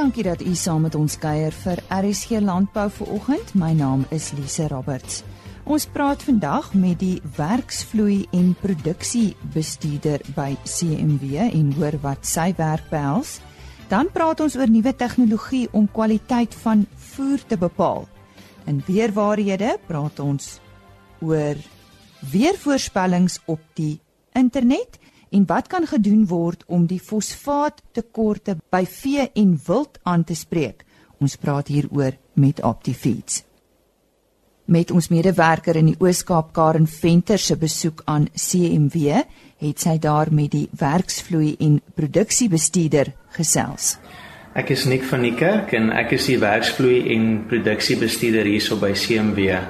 Dankie dat u saam met ons kuier vir RSG Landbou vanoggend. My naam is Lise Roberts. Ons praat vandag met die werksvloei en produksiebestuurder by CMW en hoor wat sy werk behels. Dan praat ons oor nuwe tegnologie om kwaliteit van voer te bepaal. In weerwaarhede praat ons oor weervoorspellings op die internet en wat kan gedoen word om die fosfaattekorte by vee en wild aan te spreek? Ons praat hieroor met Optifeeds. Met ons medewerker in die Oos-Kaap Karen Venter se besoek aan CMW, het sy daar met die werksvloei en produksiebestuurder gesels. Ek is Nik van die Kerk en ek is die werksvloei en produksiebestuurder hierso by CMW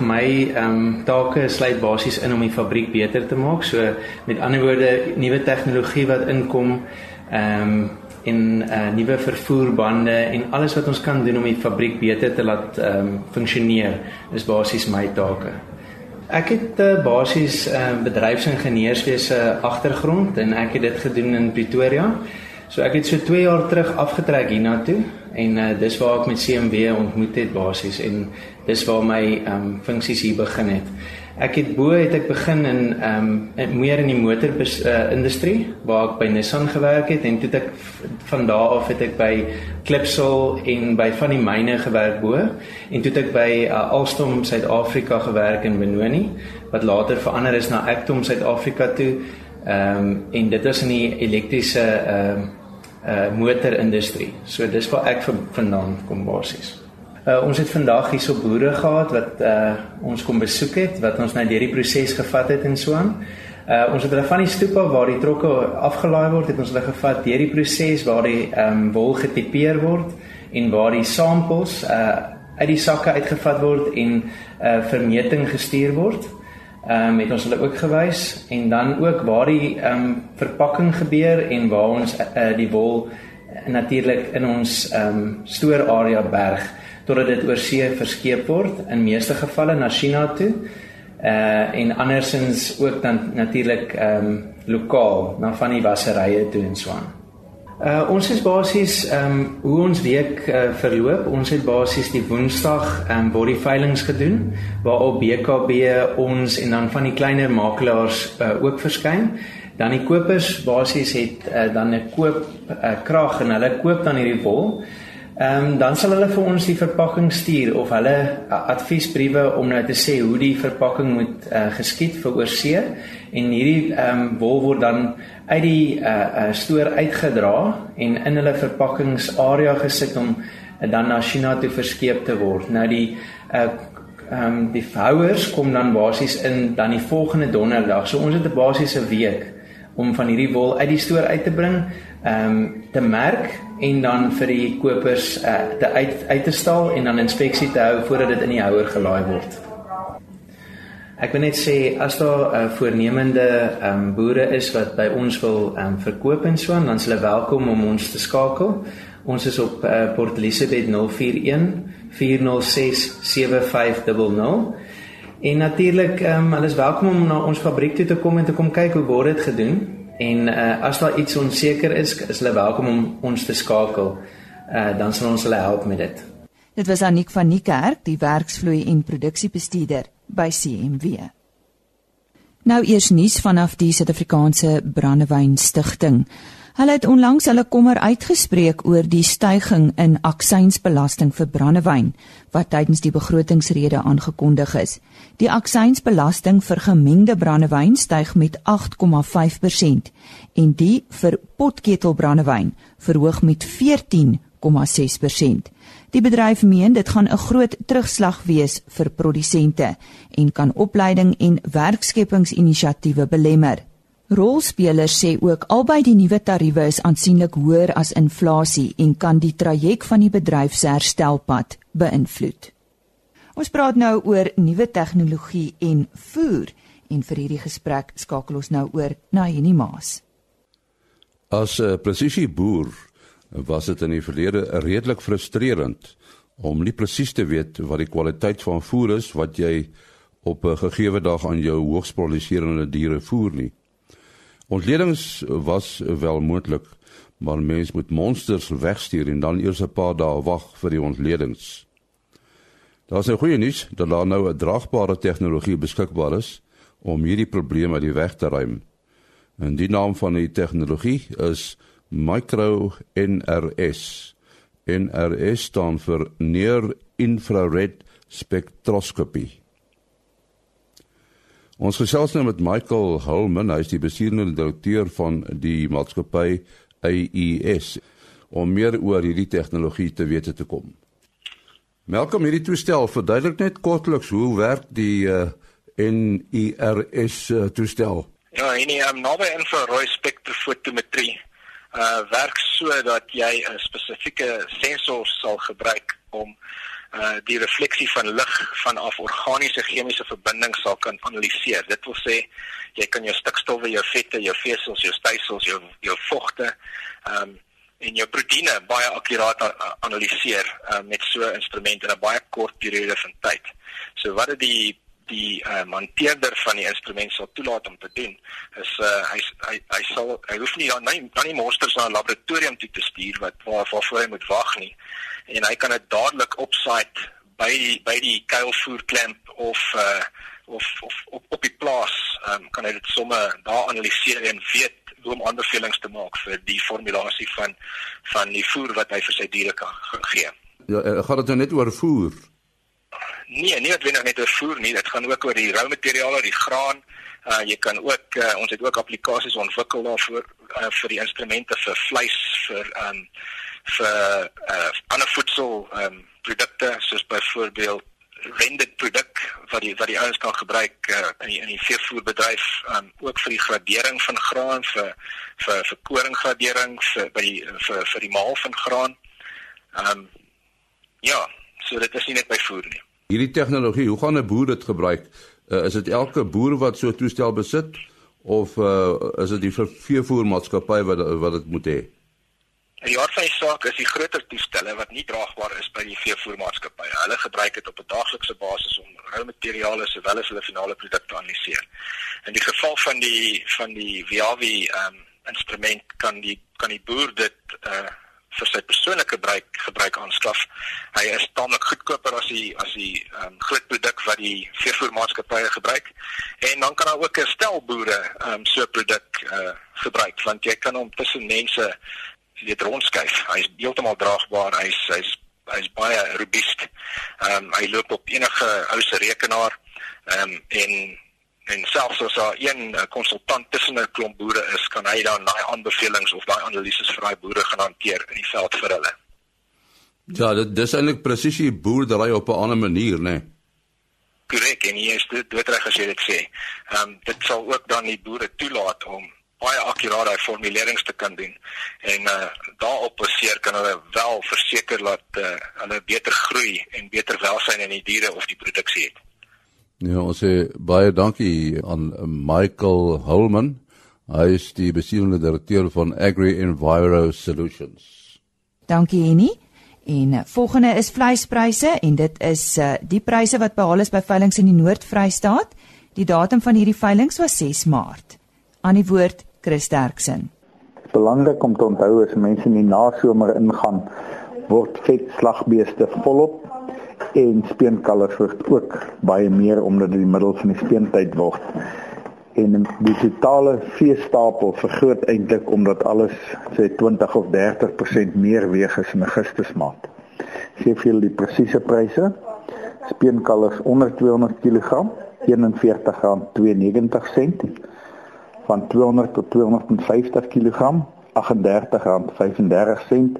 my ehm um, take sluit basies in om die fabriek beter te maak. So met ander woorde, nuwe tegnologie wat inkom ehm um, en uh, nuwe vervoerbande en alles wat ons kan doen om die fabriek beter te laat ehm um, funksioneer is basies my take. Ek het uh, basies 'n uh, bedryfsingenieurswese agtergrond en ek het dit gedoen in Pretoria. So ek het so 2 jaar terug afgetrek hiernatoe en uh, dis waar ek met CMW ontmoet het basies en dis waar my ehm um, funksies hier begin het. Ek het bo het ek begin in ehm um, meer in die motor uh, industrie waar ek by Nissan gewerk het en toe ek van daar af het ek by Clipsal en by van die myne gewerk bo en toe ek by uh, Alstom Suid-Afrika gewerk in Benoni wat later verander is na Actom Suid-Afrika toe. Ehm um, en dit is in die elektriese ehm uh, uh motorindustrie. So dis waar ek vandaan kom basies. Uh ons het vandag hierso boere gehad wat uh ons kom besoek het wat ons nou deur die proses gevat het en so aan. Uh ons het hulle van die stoep af waar die trokke afgelaai word, het ons hulle gevat deur die proses waar die ehm um, wol getipeer word en waar die samples uh uit die sakke uitgevat word en uh vir meting gestuur word ehm um, het ons hulle ook gewys en dan ook waar die ehm um, verpakking gebeur en waar ons uh, die wol natuurlik in ons ehm um, stoorarea berg totdat dit oor see verskeep word in meeste gevalle na China toe. Uh en andersins ook dan natuurlik ehm um, lokaal na van die wasserye toe en so aan. Uh ons is basies ehm um, hoe ons week uh, verloop. Ons het basies die Woensdag ehm um, body veilings gedoen waarop BKB ons en dan van die kleiner makelaars uh, ook verskyn. Dan die kopers basies het uh, dan 'n koop uh, krag en hulle koop dan hierdie wol. Ehm um, dan sal hulle vir ons die verpakking stuur of hulle adviesbriewe om nou te sê hoe die verpakking moet uh, geskied vir oorsee en hierdie ehm um, wol word dan uit die uh, uh stoor uitgedra en in hulle verpakkingsarea gesit om uh, dan na China toe verskeep te word. Nou die uh ehm um, die houers kom dan basies in dan die volgende donderdag. So ons het 'n basiese week om van hierdie wol uit die stoor uit te bring, ehm um, te merk en dan vir die kopers uh, te uit uit te stal en dan inspeksie te hou voordat dit in die houer gelaai word. Ek wil net sê as daar uh, voornemende ehm um, boere is wat by ons wil ehm um, verkoop en so, dan is hulle welkom om ons te skakel. Ons is op uh, Port Elizabeth 041 406 7500. En natuurlik, ehm um, hulle is welkom om na ons fabriek toe te kom en te kom kyk hoe word dit gedoen. En uh, as daar iets onseker is, is hulle welkom om ons te skakel. Uh, dan sal ons hulle help met dit. Dit was Anik van Niekerk, die werksvloei en produksiebestuurder by CMW. Nou eers nuus vanaf die Suid-Afrikaanse Brandewyn Stichting. Hulle het onlangs hulle kommer uitgespreek oor die stygings in aksiesbelasting vir brandewyn wat tydens die begrotingsrede aangekondig is. Die aksiesbelasting vir gemengde brandewyn styg met 8,5% en die vir potketelbrandewyn verhoog met 14,6%. Die bedryf meen dit gaan 'n groot terugslag wees vir produsente en kan opleiding en werkskepingsinisiatiewe belemmer. Rolspelers sê ook albei die nuwe tariewe is aansienlik hoër as inflasie en kan die traject van die bedryf se herstelpad beïnvloed. Ons praat nou oor nuwe tegnologie en voer en vir hierdie gesprek skakel ons nou oor na Henny Maas. As 'n presisie boer was dit in die verlede redelik frustrerend om nie presies te weet wat die kwaliteit van voer is wat jy op 'n gegeewe dag aan jou hoogs produserende diere voer nie. Ontledings was wel moontlik, maar mens moet monsters wegstuur en dan eers 'n paar dae wag vir die ontledings. Daar is 'n goeie nuus dat daar nou 'n draagbare tegnologie beskikbaar is om hierdie probleem uit die weg te ruim. En die naam van die tegnologie is Micro NRS. NRS staan vir Near Infrared Spectroscopy. Ons gesels nou met Michael Holman, hy is die bestuurende direkteur van die maatskappy AES om meer oor hierdie tegnologie te weet te kom. Welkom hierdie toestel. Verduidelik net kortliks hoe werk die uh, eh, NIRS uh, eh, toestel? Ja, en die um, naby infrarooi spektrofotometrie uh werk so dat jy 'n spesifieke sensor sal gebruik om uh die refleksie van lig vanaf organiese chemiese verbindings sal kan analiseer. Dit wil sê jy kan jou stikstowwe, jou vette, jou vesels, jou stysels, jou jou vogte, ehm um, en jou proteïene baie akkuraat analiseer uh, met so 'n instrument in 'n baie kort periode van tyd. So wat dit die die uh, monteerder van die instrument sal toelaat om te doen is uh, hy hy hy sal hy hoef nie dan nie dan nie monsters na 'n laboratorium toe te stuur wat waar waarvoor hy moet wag nie en hy kan dit dadelik op site by by die kuilvoerklemp of uh, of of op op die plaas um, kan hy dit sommer daar analiseer en weet hoe om aanbevelings te maak vir die formulasie van van die voer wat hy vir sy diere kan gee. Ja, eh, gaan dit nou net oor voer? Nee, nie net net oor voer nie, dit gaan ook oor die rou materiale, die graan. Uh jy kan ook uh, ons het ook applikasies ontwikkel daarvoor uh, vir die instrumente vir vleis, vir um vir uh ander voedsel um produkte soos byvoorbeeld rendered produk wat die wat die ouens kan gebruik uh, in die in die veevoerbedryf um, ook vir die gradering van graan vir vir vir koringgradering vir by die vir vir die maal van graan. Ehm um, ja, so dit is nie net by voer nie. Hierdie tegnologie, hoe gaan 'n boer dit gebruik? Uh, is dit elke boer wat so 'n toestel besit of uh, is dit die veevoermaatskappy wat wat dit moet hê? In die aard van die saak is die groter toestelle wat nie draagbaar is by die veevoermaatskappye. Hulle gebruik dit op 'n daaglikse basis om rou materiale sowel as hulle finale produkte te analiseer. In die geval van die van die Viavi ehm um, instrument kan die kan die boer dit uh vir sy persoonlike gebruik gebruik aanskaf. Hy is taamlik goedkoper as die as die ehm um, groot produk wat die veevoermaatskappye gebruik. En dan kan daar ook 'n stel boere ehm um, so 'n produk uh gebruik want jy kan hom tussen mense weet rondskuif. Hy's heeltemal draagbaar. Hy's hy's hy's baie robuust. Ehm um, hy loop op enige ou se rekenaar. Ehm um, en en selfs as daar een eh, konsultant tussen 'n klomp boere is, kan hy dan daai aanbevelings of daai analises vir daai boere gaan hanteer in die veld vir hulle. Ja, dit dis eintlik presisie boerdery op 'n ander manier, né? Nee. Korrek, en jy is dit doodreg as jy dit sê. Ehm um, dit sal ook dan die boere toelaat om baie akkuraat daai formulerings te kan doen. En uh daarop baseer kan hulle wel verseker dat uh hulle beter groei en beter welsyn in die diere of die produksie het. Ja, ons sê baie dankie aan Michael Holman. Hy is die bestuurende direkteur van Agri Enviro Solutions. Dankie Henny. En uh, volgende is vleispryse en dit is uh, die pryse wat behaal is by veilinge in die Noord-Vrystaat. Die datum van hierdie veilinge was 6 Maart. Aan die woord Chris Derksen. Belangrik om te onthou as mense in die nasomer ingaan, word vet slagbeeste volop en speenkalvers word ook baie meer omdat dit die middel van die speentyd word. En die totale veestapel vergroot eintlik omdat alles sê 20 of 30% meer weeg as in Augustus maand. Sê vir die presiese pryse. Speenkalvers onder 200 kg R41.92 van 200 tot 250 kg R38.35 sent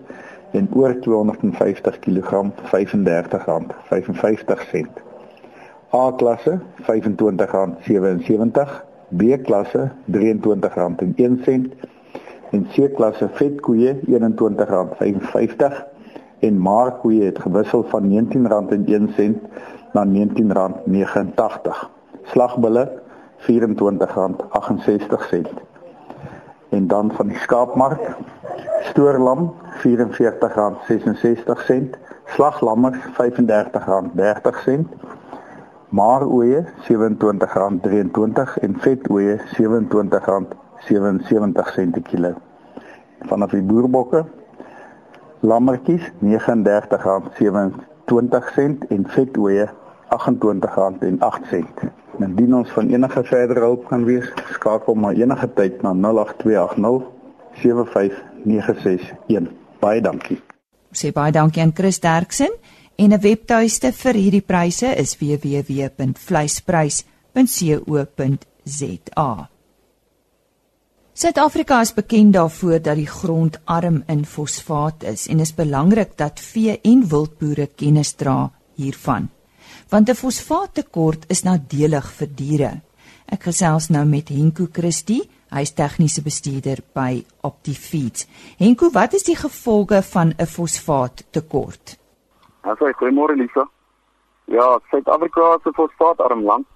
en oor 250 kg R35.55 sent. A klasse R25.77, B klasse R23.01 sent en C klasse vetkoeie R21.55 en maarkoeie het gewissel van R19.01 na R19.89. Slagbulle R24.68. En dan van die skaapmark stoorlam R44.66, slaglammers R35.30, maaroeie R27.23 en vetoeie R27.65. 77 sent per kilo. Vanaf die boerbokke lammetjies R39.27 en vetoeie R28.08. Indien ons van enige verdere hulp kan wees, skakel maar enige tyd na 08280 75961. Baie dankie. Sê baie dankie aan Chris Derksen en 'n webtuiste vir hierdie pryse is www.vleisprys.co.za. Suid-Afrika is bekend daarvoor dat die grond arm in fosfaat is en is belangrik dat vee en wildboere kennis dra hiervan. Want 'n fosfaattekort is nadelig vir diere. Ek gesels nou met Henko Christie, hy's tegniese bestuurder by Optifeeds. Henko, wat is die gevolge van 'n fosfaattekort? Asai, goeiemôre Lisa. Ja, Suid-Afrika is 'n fosfaatarm land.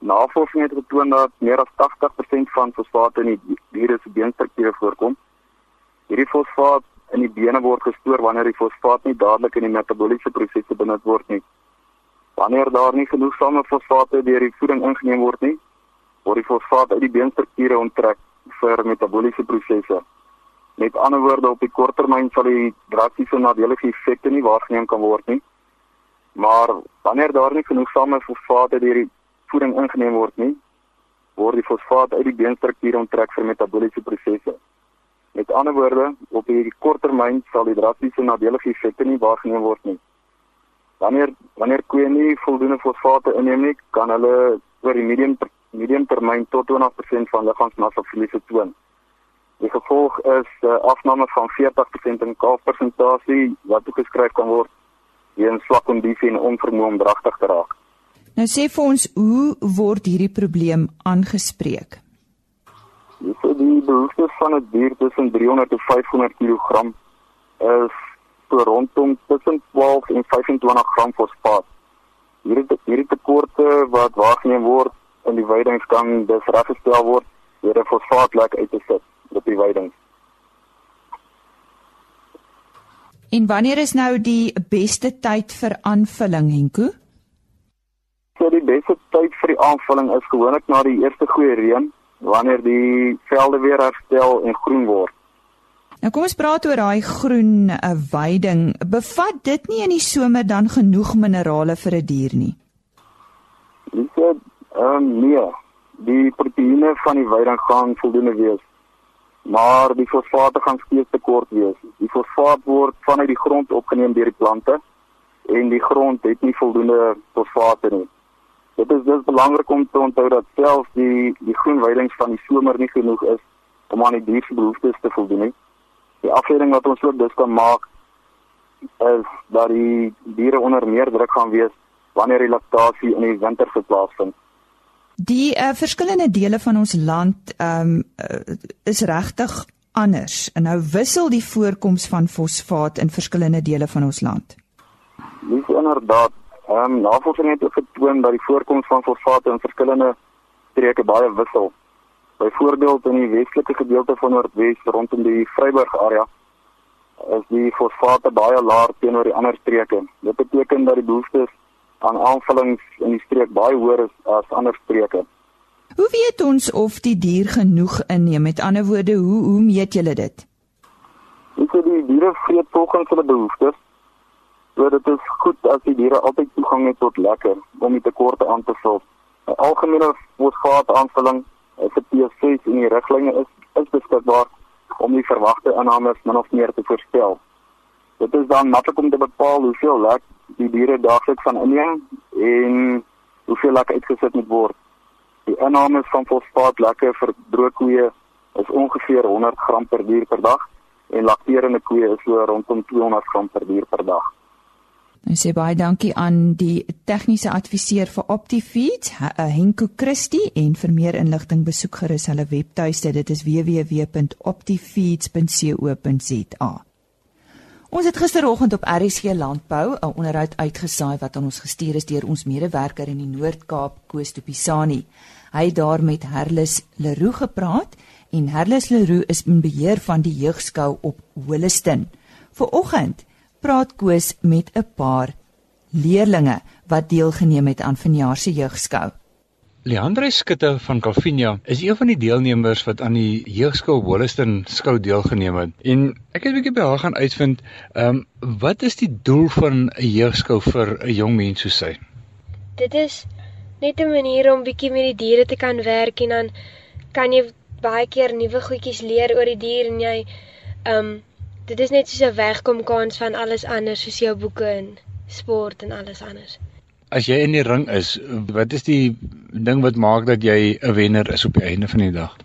Navorsing het getoon dat meer as 80% van fosfaat in die diere se beenstrukture voorkom. Hierdie fosfaat in die bene word gestoor wanneer die fosfaat nie dadelik in die metabooliese prosesse benut word nie. Wanneer daar nie genoegsame fosfate deur die voeding ingeneem word nie, word die fosfaat uit die beenstrukture onttrek vir metabooliese prosesse. Met ander woorde, op die korttermyn sal die drastiese nadelige effekte nie waargeneem kan word nie. Maar wanneer daar nie genoegsame fosfate deur die voeding ingeneem word nie, word die fosfaat uit die beenstrukture onttrek vir metabooliese prosesse. Met ander woorde, op die korttermyn sal die drastiese nadelige effekte nie waargeneem word nie. Wanneer wanneer koeie nie voldoende fosfate inneem nie, kan hulle oor die medium medium termyn tot 20% van liggaamsmassa verlies toon. Die gevolg is 'n uh, afname van 40% in kalfpersentasie wat toegeskryf kan word weens swak kondisie en onvermoë om dragtig te raak. Nou sê vir ons, hoe word hierdie probleem aangespreek? Dis die behoefte van 'n dier tussen 300 en 500 kg is so rondom tussen 12 en 25 gram fosfaat. Hierdie hierdie tekorte wat waargeneem word in die weidings kan dus reggestel word deur 'n fosfaatlek uit te sit op die weiding. En wanneer is nou die beste tyd vir aanvulling, Henko? So die beste tyd vir die aanvulling is gewoonlik na die eerste goeie reën, wanneer die velde weer herstel en groen word. Nou kom ons praat oor daai groen uh, weiding. Bevat dit nie in die somer dan genoeg minerale vir 'n die dier nie? Dis ehm um, nee, die proteïene van die weiding gaan voldoende wees maar die fosfaat gaan steeds tekort wees. Die fosfaat word vanuit die grond opgeneem deur die plante en die grond het nie voldoende fosfaat nie. Dit is dus belangrik om te onthou dat selfs die die groen weidings van die somer nie genoeg is om aan die dier se behoeftes te voldoen nie. Die afleiding wat ons ook dus kan maak is dat die diere onder meer druk gaan wees wanneer die laktasie in die winter plaasvind. Die uh, verskillende dele van ons land um, uh, is regtig anders. En nou wissel die voorkoms van fosfaat in verskillende dele van ons land. Dis inderdaad. Ehm um, navorsing het getoon dat die voorkoms van fosfaat in verskillende streke baie wissel. Byvoorbeeld in die westelike gedeelte van Noordwes rondom die Vryburg area is die fosfaat baie laag teenoor die ander streke. Dit beteken dat die behoeftes aan aanvullings in die streek baie hoër is as ander streke. Hoe weet ons of die dier genoeg inneem? Met ander woorde, hoe hoe meet julle dit? Ek sê die diere vreet volgens hulle behoeftes. So dit is goed as die diere altyd toegang het tot lekker om die tekorte aan te vul. 'n Algemene fosfaat aanvulling is 'n P6 in die riglyne is is beskikbaar om die verwagte inname min of meer te voorspel. Dit is dan maklik om te bepaal hoeveel lek die diere daagliks van inneem en hoeveel lek uitgesit moet word. Die inname van fosfaat lekke vir droogkoeë is ongeveer 100 gram per dier per dag en lakterende koeie is so rondom 200 gram per dier per dag. Ek sê baie dankie aan die tegniese adviseur vir Optifeed, Henko Christie en vir meer inligting besoek gerus hulle webtuiste. Dit is www.optifeeds.co.za. Ons het gisteroggend op RSG Landbou 'n onderhoud uitgesaai wat aan ons gestuur is deur ons medewerker in die Noord-Kaap, Koos Tupisani. Hy het daar met Herlus Leroux gepraat en Herlus Leroux is in beheer van die jeugskou op Holliston. Vooroggend praat Koos met 'n paar leerlinge wat deelgeneem het aan vanjaar se jeugskou. Leandre Skutte van Calvinia is een van die deelnemers wat aan die jeugskou Wollaston skou deelgeneem het. En ek het 'n bietjie by haar gaan uitvind, ehm um, wat is die doel van 'n jeugskou vir 'n jong mens soos sy? Dit is net 'n manier om bietjie met die diere te kan werk en dan kan jy baie keer nuwe goedjies leer oor die dier en jy ehm um, dit is net so 'n wegkomkans van alles anders soos jou boeke en sport en alles anders. As jy in die ring is, wat is die ding wat maak dat jy 'n wenner is op die einde van die dag?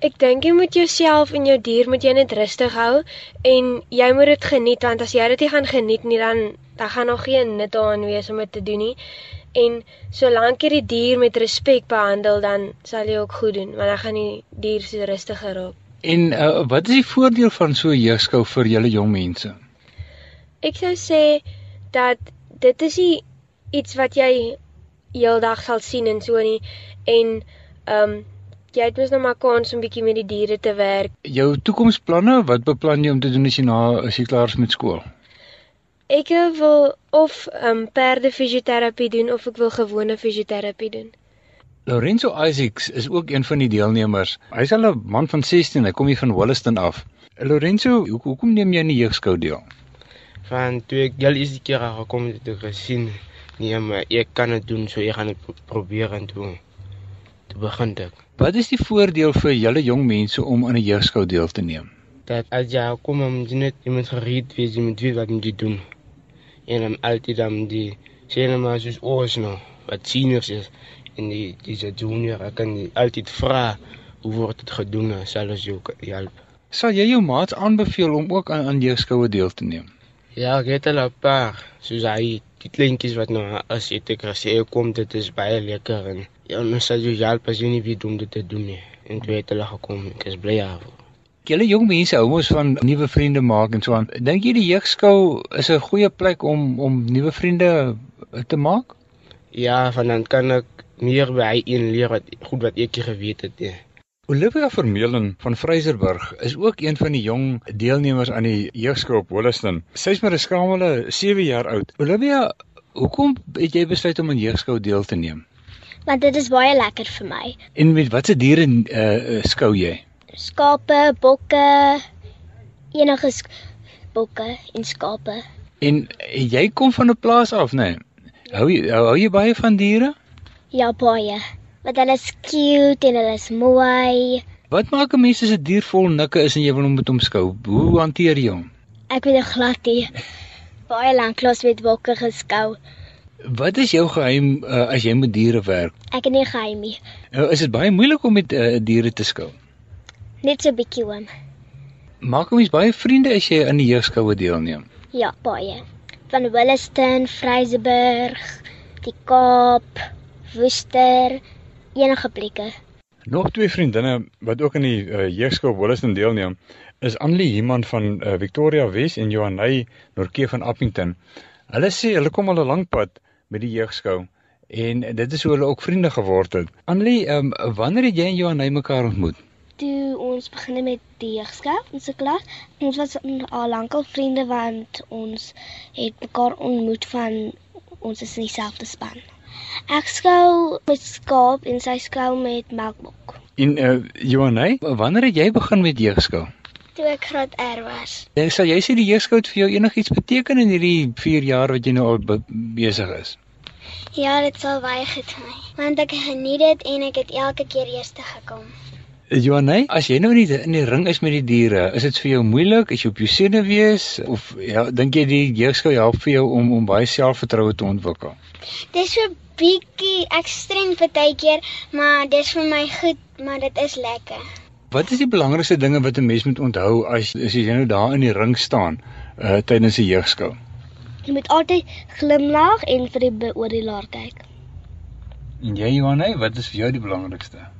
Ek dink jy moet jouself en jou dier moet jy net rustig hou en jy moet dit geniet want as jy dit nie gaan geniet nie dan dan gaan nog geen nut daarin wees om dit te doen nie. En solank jy die dier met respek behandel dan sal jy ook goed doen want dan gaan die dier so rustiger raak. En uh, wat is die voordeel van so 'n jeugskou vir julle jong mense? Ek sou sê dat dit is die iets wat jy heeldag sal sien en so nie en ehm um, jy het mos nou maar kans om bietjie met die diere te werk. Jou toekomsplanne, wat beplan jy om te doen as jy na as jy klaar is met skool? Ek wil of ehm um, perde fisioterapie doen of ek wil gewone fisioterapie doen. Lorenzo Isaacs is ook een van die deelnemers. Hy's al 'n man van 16, hy kom hier van Wollaston af. Lorenzo, hoekom neem jy in die jeugskou deel? Van toe ek al is die keer gekom het ek gesien Nee, maar ek kan dit doen, so ek gaan dit probeer en doen. Te begin dit. Wat is die voordeel vir julle jong mense om aan 'n jeugskou deel te neem? Dat as jy kom om net iemand gereed wees met wie wat moet doen. En dan altyd dan die sien maar soos ons nou, wat seniors is en die dis junior, ek kan altyd vra hoe word dit gedoen, sal ons jou help. Sal jy jou maats aanbeveel om ook aan aan jeugskoue deel te neem? Ja, ek het al 'n paar, soos hy die kleintjies wat nou as jy te krasee kom, dit is baie lekker en ja, ons sal jou help as jy nie weet hoe om dit te doen nie. En toe het hulle gekom, ek is bly af. Julle jong mense hou mos van nuwe vriende maak en so aan. Dink jy die jeugskou is 'n goeie plek om om nuwe vriende te maak? Ja, van dan kan ek meer by hy een leer wat goed wat ek geweet het. Nie. Olivia Vermeulen van Vryserburg is ook een van die jong deelnemers aan die jeugskou op Holliston. Sy is maar 'n skamele 7 jaar oud. Olivia, hoekom het jy besluit om aan jeugskou deel te neem? Want dit is baie lekker vir my. En met watter diere uh, skou jy? Skape, bokke, enige bokke en skape. En jy kom van 'n plaas af, né? Nee? Hou jy hou jy baie van diere? Ja, baie want hulle is cute en hulle is mooi. Wat maak 'n mens as 'n dier vol nikke is en jy wil hom met hom skou? Hoe hanteer jy hom? Ek weet glad nie. Baie lank klos met bokke geskou. Wat is jou geheim uh, as jy met diere werk? Ek het nie geheim nie. Uh, is dit baie moeilik om met uh, diere te skou? Net so bietjie oom. Maak jy baie vriende as jy aan die jeugskoue deelneem? Ja, baie. Van Williston, Vryseburg, die Kaap, Woester, enige plekke. Nog twee vriendinne wat ook aan die uh, jeugskool Wollaston deelneem, is Annelie Himan van uh, Victoria Wes en Johanay Norke van Appington. Hulle sê hulle kom al 'n lank pad met die jeugskool en dit is hoe hulle ook vriende geword het. Annelie, um, wanneer het jy en Johanay mekaar ontmoet? Toe ons begin met die jeugskool in se klas, ons was al lankal vriende want ons het mekaar ontmoet van ons is in dieselfde span. Ek skou met skaap en sy skou met melkbok. En uh Johanay, wanneer het jy begin met jeugskou? Toe ek graad R was. En sal jy sê die jeugskou het vir jou enigiets beteken in hierdie 4 jaar wat jy nou al besig is? Ja, dit sal baie goed vir my, want ek geniet dit en ek het elke keer eerste gekom. Johanay, as jy nou in die, in die ring is met die diere, is dit vir jou moeilik? Is jy op jou senuwees of ja, dink jy die jeugskou help vir jou om om baie selfvertroue te ontwikkel? Dis so bietjie ekstrem partykeer, maar dis vir my goed, maar dit is lekker. Wat is die belangrikste dinge wat 'n mens moet onthou as as jy nou daar in die ring staan uh tydens 'n jeugskou? Jy moet altyd glimlag en vir die beoordelaar kyk. En jy Johanay, wat is vir jou die belangrikste?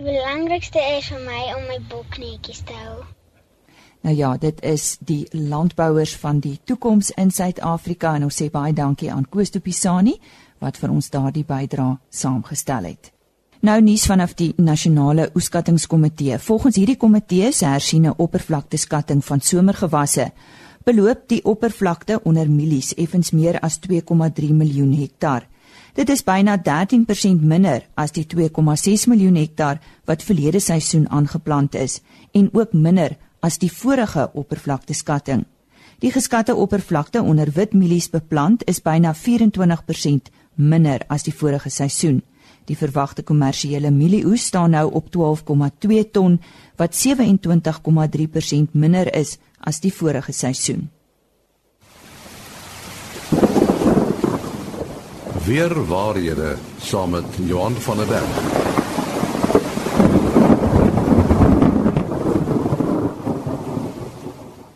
Die belangrikste is vir my om my bok netjies te hou. Nou ja, dit is die landbouers van die toekoms in Suid-Afrika en ons sê baie dankie aan Koos de Pisani wat vir ons daardie bydrae saamgestel het. Nou nuus vanaf die nasionale oeskattingskomitee. Volgens hierdie komitee se hersiene oppervlakteskatting van somergewasse beloop die oppervlakte onder mielies effens meer as 2,3 miljoen hektar. Dit is byna 13% minder as die 2,6 miljoen hektaar wat verlede seisoen aangeplant is en ook minder as die vorige oppervlakteskatting. Die geskatte oppervlakte onder witmielies beplant is byna 24% minder as die vorige seisoen. Die verwagte kommersiële mielieoes staan nou op 12,2 ton wat 27,3% minder is as die vorige seisoen. Weer waarhede saam met Johan van der Berg.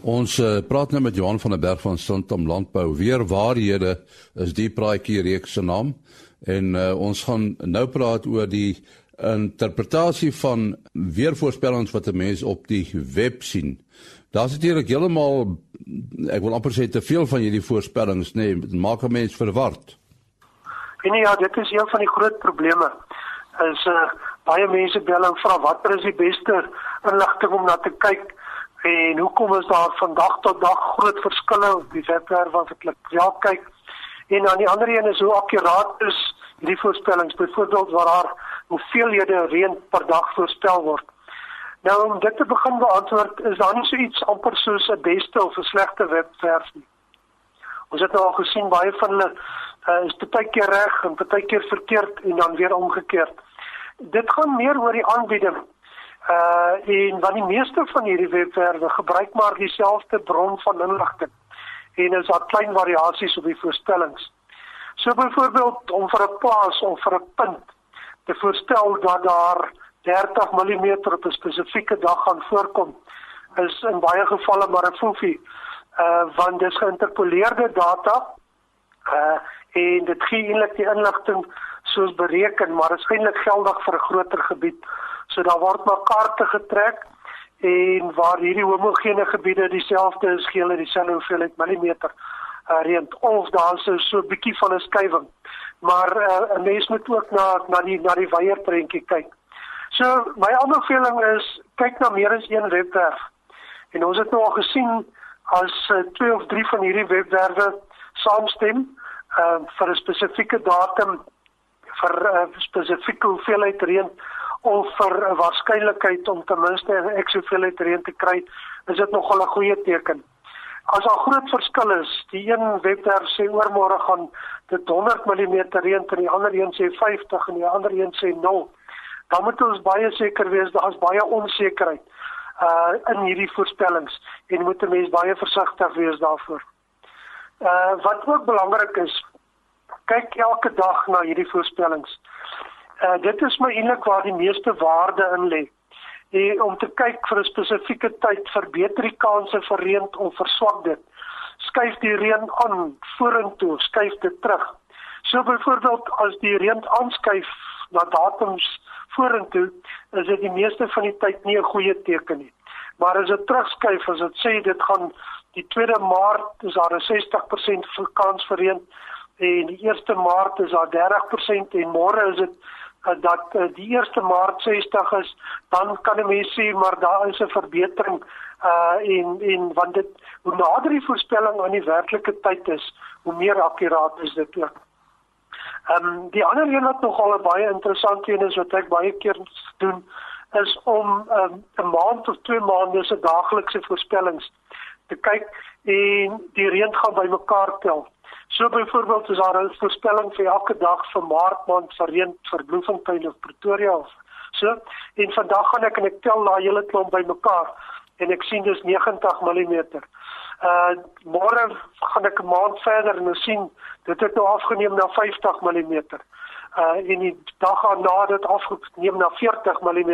Ons uh, praat nou met Johan van der Berg van Sintom Landbou. Weer waarhede is die praatjie reeks se naam en uh, ons gaan nou praat oor die interpretasie van weervoorspellings wat 'n mens op die web sien. Daar's natuurlik heeltemal ek wil amper sê te veel van hierdie voorspellings nê, nee, maak 'n mens verward. En ja, dit is een van die groot probleme. Is uh, baie mense bel en vra wat is die beste inligting om na te kyk? En hoekom is daar van dag tot dag groot verskille op die webwerf wat ek ja kyk. En aan die ander een is hoe akkuraat is hierdie voorspellings byvoorbeeld waar daar hoeveelhede reën per dag voorspel word. Nou om dit te begin beantwoord is daar nie so iets amper soos 'n beste of 'n slegte webwerf nie. Ons het nou al gesien baie van hulle uh, is baie keer reg en baie keer verkeerd en dan weer omgekeerd. Dit gaan meer oor die aanbieding Uh en want die meeste van hierdie webwerwe gebruik maar dieselfde bron van inligting en is daar klein variasies op die voorspellings. So byvoorbeeld om vir 'n plaas of vir 'n punt te voorstel dat daar 30 mm op 'n spesifieke dag gaan voorkom is in baie gevalle maar 'n foefie uh want dis geïnterpoleerde data uh en dit gee eintlik die inligting soos bereken maar is eintlik geldig vir 'n groter gebied So daar word maar kaarte getrek en waar hierdie homogene gebiede dieselfde is, gee hulle dieselfde hoeveelheid millimeter uh, reën of daar is so 'n bietjie van 'n skuiwing. Maar uh, 'n mens moet ook na na die na die weier prentjie kyk. So my aanbeveling is kyk na meer as een webwerf. En ons het nou al gesien as uh, twee of drie van hierdie webwerwe saamstem uh, vir 'n spesifieke datum vir 'n uh, spesifieke hoeveelheid reën of vir 'n waarskynlikheid om ten minste 'n ek soveel uit reën te kry, is dit nogal 'n goeie teken. As daar groot verskil is, die een webwerf sê oormôre gaan dit 100 mm reën en die ander een sê 50 en die ander een sê 0, dan moet ons baie seker wees daar's baie onsekerheid uh in hierdie voorspellings en moet 'n mens baie versigtig wees daarvoor. Uh wat ook belangrik is, kyk elke dag na hierdie voorspellings. Uh, dit is my eintlik waar die meeste waarde in lê. En om te kyk vir 'n spesifieke tyd verbeter die kanse vir reën of verswak dit. Skuif die reën aan vorentoe, skuif dit terug. So byvoorbeeld as die reën aanskuif na datums vorentoe, is dit die meeste van die tyd nie 'n goeie teken nie. Maar as dit terugskuif, as dit sê dit gaan die 2de Maart is daar 'n 60% kans vir reën en die 1 Maart is daar 30% en môre is dit uh, dat uh, die 1 Maart 60 is, dan kan 'n mens sê maar daar is 'n verbetering uh en en want dit hoe nader die voorspelling aan die werklike tyd is, hoe meer akkuraat is dit ook. Ehm um, die ander een wat nogal baie interessant een is wat ek baie keer doen is om um, 'n maand of twee maande se daaglikse voorspellings te kyk en die reën gaan bymekaar tel. So byvoorbeeld is daar 'n voorspelling vir elke dag vir Maart maand vir reën vir Bloemfontein of Pretoria of so. En vandag gaan ek en ek tel daai hele klomp bymekaar en ek sien dis 90 mm. Uh môre gaan ek 'n maand verder en ons sien dit het nou afgeneem na 50 mm. Uh en die dag daarna dit afgeneem na 40 mm.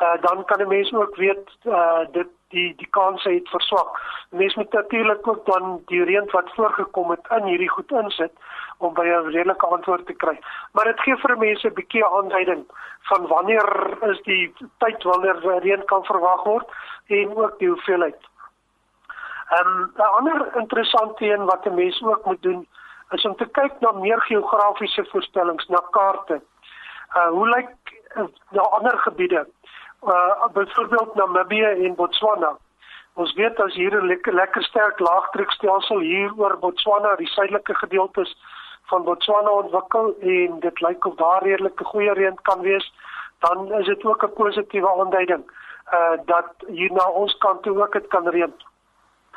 Uh dan kan 'n mens ook weet uh dit die die kanse het verswak. Mens moet natuurlik ook dan die reën wat voorgekom het in hierdie goed insit om by 'n redelike antwoord te kry. Maar dit gee vir mense 'n bietjie aanduiding van wanneer is die tyd wanneer reën kan verwag word en ook die hoeveelheid. Ehm um, 'n ander interessante een wat 'n mens ook moet doen is om te kyk na meer geografiese voorspellings na kaarte. Uh hoe lyk uh, na ander gebiede? uh byvoorbeeld Namibië en Botswana. Ons weet as hier 'n lekker lekker sterk laagdrukstelsel hier oor Botswana, die suidelike gedeeltes van Botswana ontwikkel en dit lyk of daar redelike goeie reën kan wees, dan is dit ook 'n positiewe aanduiding uh dat hier na ons kant toe ook dit kan reën.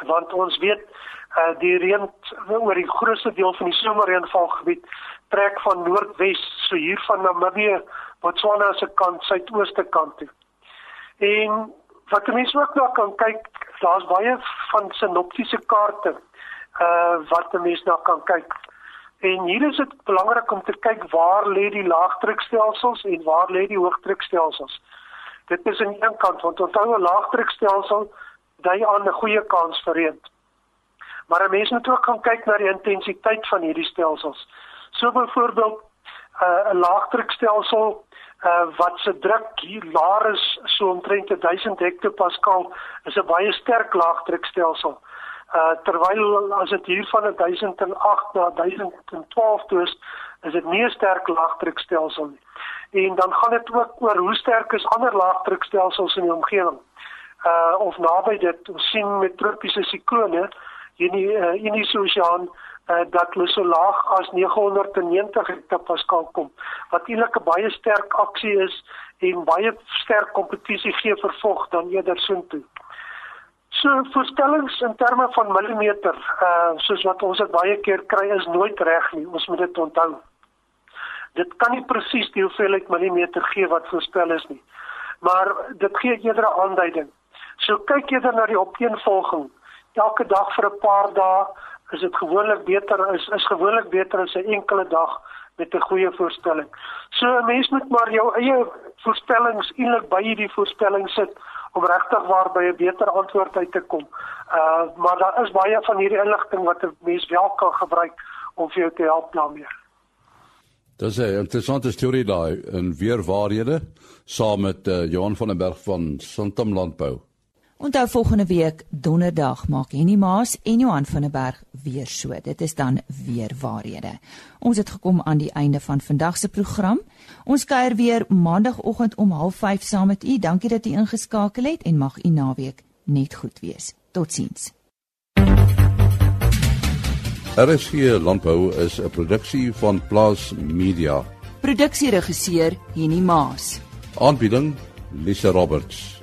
Want ons weet uh die reën oor die grootste deel van die somerreënvalgebied trek van noordwes, so hier van Namibië, Botswana se kant, suidooste kant toe. En wat mense ook nou kan kyk, daar's baie van sinoptiese kaarte uh wat mense nou kan kyk. En hier is dit belangrik om te kyk waar lê die laagdrukstelsels en waar lê die hoogdrukstelsels. Dit is aan een kant want onthou 'n laagdrukstelsel dui aan 'n goeie kans vir reën. Maar 'n mens moet ook gaan kyk na die intensiteit van hierdie stelsels. So byvoorbeeld uh, 'n laagdrukstelsel uh, wat se druk hier laer is so omtrent 1000 hektopascal is 'n baie sterk laagdrukstelsel. Uh, terwyl as dit hier van 1008 na 1012 toe is, is dit nie 'n sterk laagdrukstelsel nie. En dan gaan dit ook oor hoe sterk is ander laagdrukstelsels in die omgewing. Uh of naby dit, ons sien met tropiese siklone in die uh, Indiese Oseaan uh, dat hulle so laag as 990 hektopascal kom wat eintlik 'n baie sterk aksie is en baie sterk kompetisie gee vir vog dan eerder soontoe. So voorstellings in terme van millimeter, uh soos wat ons dit baie keer kry is nooit reg nie. Ons moet dit onthou. Dit kan nie presies die hoeveelheid millimeter gee wat voorspel is nie. Maar dit gee eerder 'n aanduiding. So kyk eerder na die opeenvolging. Elke dag vir 'n paar dae is dit gewoonlik beter is is gewoonlik beter as 'n enkele dag met 'n goeie voorstelling. So 'n mens moet maar jou eie voorstellings eintlik by hierdie voorstelling sit om regtig waar by 'n beter antwoord uit te kom. Uh maar daar is baie van hierdie inligting wat 'n mens wel kan gebruik om vir jou te help daarmee. Dis 'n interessante storie daai in weer waarhede saam met uh, Johan van der Berg van Santam Landbou. Onthou volgende week donderdag maak Henny Maas en Johan van der Berg weer so. Dit is dan weer waarhede. Ons het gekom aan die einde van vandag se program. Ons kuier weer maandagooggend om 05:30 saam met u. Dankie dat u ingeskakel het en mag u naweek net goed wees. Totsiens. RSG Landbou is 'n produksie van Plaas Media. Produksieregisseur Henny Maas. Aanbieding Lisa Roberts